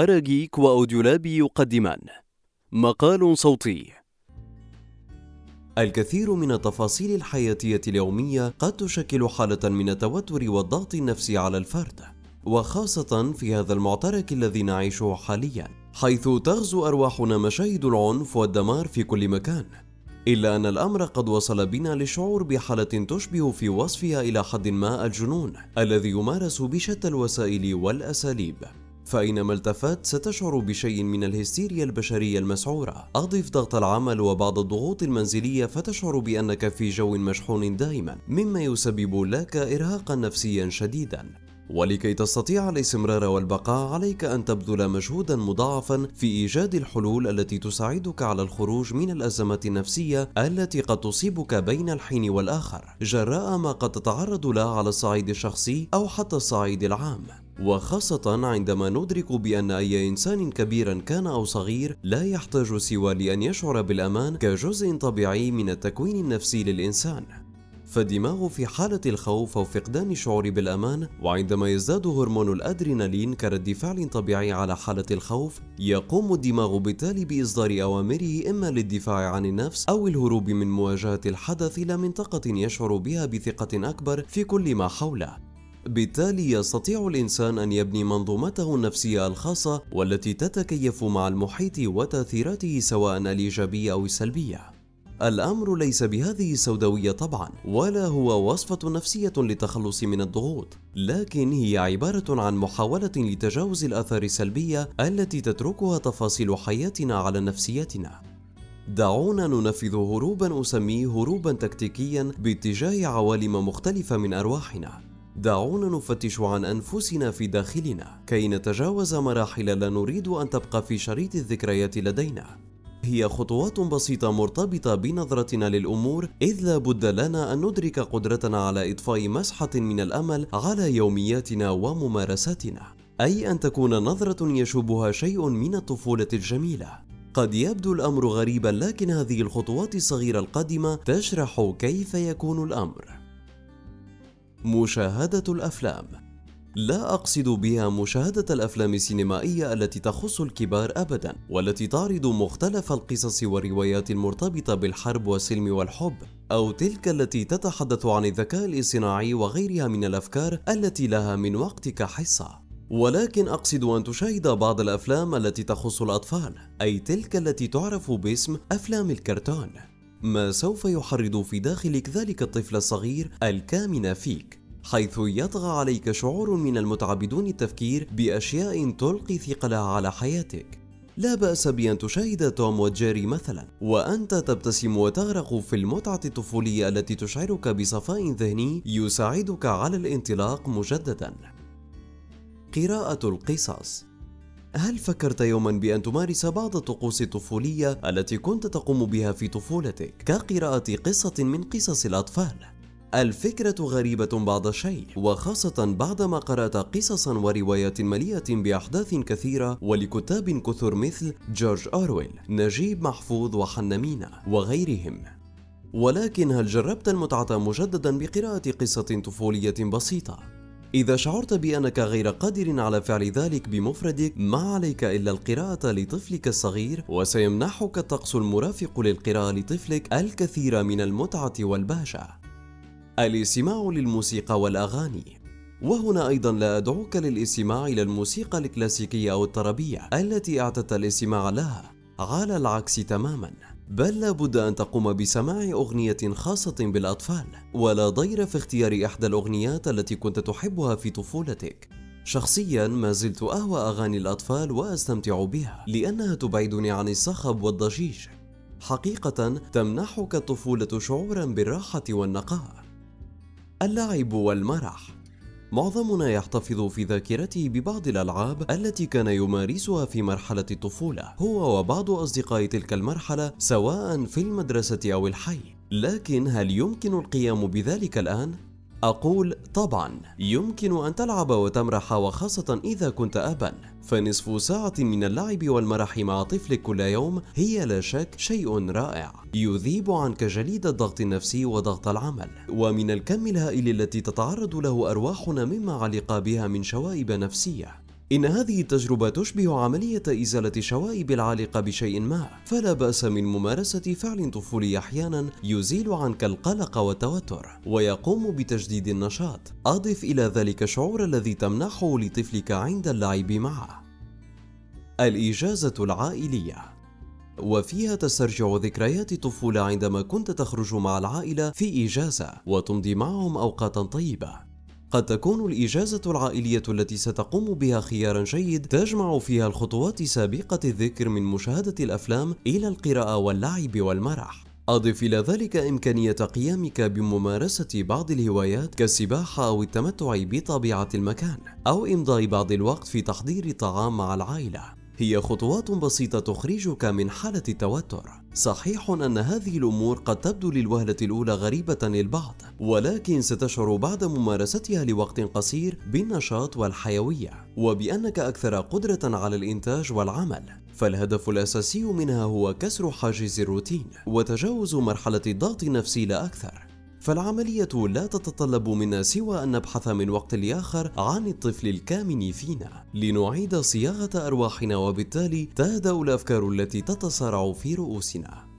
أراجيك وأوديولابي يقدمان. مقال صوتي. الكثير من التفاصيل الحياتية اليومية قد تشكل حالة من التوتر والضغط النفسي على الفرد وخاصة في هذا المعترك الذي نعيشه حاليا حيث تغزو أرواحنا مشاهد العنف والدمار في كل مكان. إلا أن الأمر قد وصل بنا للشعور بحالة تشبه في وصفها إلى حد ما الجنون الذي يمارس بشتى الوسائل والأساليب. فأينما التفت ستشعر بشيء من الهستيريا البشرية المسعورة. أضف ضغط العمل وبعض الضغوط المنزلية فتشعر بأنك في جو مشحون دائما مما يسبب لك إرهاقا نفسيا شديدا. ولكي تستطيع الاستمرار والبقاء عليك أن تبذل مجهودا مضاعفا في إيجاد الحلول التي تساعدك على الخروج من الأزمات النفسية التي قد تصيبك بين الحين والآخر جراء ما قد تتعرض له على الصعيد الشخصي أو حتى الصعيد العام. وخاصة عندما ندرك بأن أي إنسان كبيرا كان أو صغير لا يحتاج سوى لأن يشعر بالأمان كجزء طبيعي من التكوين النفسي للإنسان. فالدماغ في حالة الخوف أو فقدان الشعور بالأمان وعندما يزداد هرمون الأدرينالين كرد فعل طبيعي على حالة الخوف يقوم الدماغ بالتالي بإصدار أوامره إما للدفاع عن النفس أو الهروب من مواجهة الحدث إلى منطقة يشعر بها بثقة أكبر في كل ما حوله. بالتالي يستطيع الإنسان أن يبني منظومته النفسية الخاصة والتي تتكيف مع المحيط وتأثيراته سواء الإيجابية أو السلبية. الأمر ليس بهذه السوداوية طبعا ولا هو وصفة نفسية للتخلص من الضغوط لكن هي عبارة عن محاولة لتجاوز الآثار السلبية التي تتركها تفاصيل حياتنا على نفسيتنا. دعونا ننفذ هروبا أسميه هروبا تكتيكيا باتجاه عوالم مختلفة من أرواحنا. دعونا نفتش عن أنفسنا في داخلنا. كي نتجاوز مراحل لا نريد أن تبقى في شريط الذكريات لدينا. هي خطوات بسيطة مرتبطة بنظرتنا للأمور إذ لا بد لنا أن ندرك قدرتنا على إضفاء مسحة من الأمل على يومياتنا وممارساتنا. أي أن تكون نظرة يشوبها شيء من الطفولة الجميلة. قد يبدو الأمر غريبا لكن هذه الخطوات الصغيرة القادمة تشرح كيف يكون الأمر. مشاهدة الأفلام. لا أقصد بها مشاهدة الأفلام السينمائية التي تخص الكبار أبدا والتي تعرض مختلف القصص والروايات المرتبطة بالحرب والسلم والحب أو تلك التي تتحدث عن الذكاء الاصطناعي وغيرها من الأفكار التي لها من وقتك حصة. ولكن أقصد أن تشاهد بعض الأفلام التي تخص الأطفال أي تلك التي تعرف باسم أفلام الكرتون. ما سوف يحرض في داخلك ذلك الطفل الصغير الكامن فيك حيث يطغى عليك شعور من المتعة بدون التفكير بأشياء تلقي ثقلها على حياتك. لا بأس بأن تشاهد توم وجيري مثلا وأنت تبتسم وتغرق في المتعة الطفولية التي تشعرك بصفاء ذهني يساعدك على الانطلاق مجددا. قراءة القصص هل فكرت يوما بأن تمارس بعض الطقوس الطفولية التي كنت تقوم بها في طفولتك كقراءة قصة من قصص الأطفال؟ الفكرة غريبة بعض الشيء وخاصة بعدما قرأت قصصا وروايات مليئة بأحداث كثيرة ولكتاب كثر مثل جورج أورويل نجيب محفوظ وحنمينة وغيرهم ولكن هل جربت المتعة مجددا بقراءة قصة طفولية بسيطة؟ إذا شعرت بأنك غير قادر على فعل ذلك بمفردك ما عليك إلا القراءة لطفلك الصغير وسيمنحك الطقس المرافق للقراءة لطفلك الكثير من المتعة والبهجة. الاستماع للموسيقى والأغاني. وهنا أيضا لا أدعوك للاستماع إلى الموسيقى الكلاسيكية أو الطربية التي أعتدت الاستماع لها على العكس تماما. بل لابد أن تقوم بسماع أغنية خاصة بالأطفال ولا ضير في اختيار إحدى الأغنيات التي كنت تحبها في طفولتك. شخصيا ما زلت أهوى أغاني الأطفال وأستمتع بها لأنها تبعدني عن الصخب والضجيج. حقيقة تمنحك الطفولة شعورا بالراحة والنقاء. اللعب والمرح. معظمنا يحتفظ في ذاكرته ببعض الألعاب التي كان يمارسها في مرحلة الطفولة هو وبعض أصدقاء تلك المرحلة سواء في المدرسة أو الحي لكن هل يمكن القيام بذلك الآن؟ أقول طبعا يمكن أن تلعب وتمرح وخاصة إذا كنت أبا. فنصف ساعة من اللعب والمرح مع طفلك كل يوم هي لا شك شيء رائع. يذيب عنك جليد الضغط النفسي وضغط العمل. ومن الكم الهائل التي تتعرض له أرواحنا مما علق بها من شوائب نفسية. إن هذه التجربة تشبه عملية إزالة الشوائب العالقة بشيء ما، فلا بأس من ممارسة فعل طفولي أحيانا يزيل عنك القلق والتوتر، ويقوم بتجديد النشاط. أضف إلى ذلك الشعور الذي تمنحه لطفلك عند اللعب معه. الإجازة العائلية وفيها تسترجع ذكريات الطفولة عندما كنت تخرج مع العائلة في إجازة وتمضي معهم أوقاتا طيبة قد تكون الإجازة العائلية التي ستقوم بها خيارا جيد تجمع فيها الخطوات سابقة الذكر من مشاهدة الأفلام إلى القراءة واللعب والمرح. أضف إلى ذلك إمكانية قيامك بممارسة بعض الهوايات كالسباحة أو التمتع بطبيعة المكان أو إمضاء بعض الوقت في تحضير الطعام مع العائلة. هي خطوات بسيطة تخرجك من حالة التوتر. صحيح أن هذه الأمور قد تبدو للوهلة الأولى غريبة للبعض، ولكن ستشعر بعد ممارستها لوقت قصير بالنشاط والحيوية، وبأنك أكثر قدرة على الإنتاج والعمل. فالهدف الأساسي منها هو كسر حاجز الروتين وتجاوز مرحلة الضغط النفسي لا أكثر. فالعملية لا تتطلب منا سوى أن نبحث من وقت لآخر عن الطفل الكامن فينا. لنعيد صياغة أرواحنا وبالتالي تهدأ الأفكار التي تتصارع في رؤوسنا.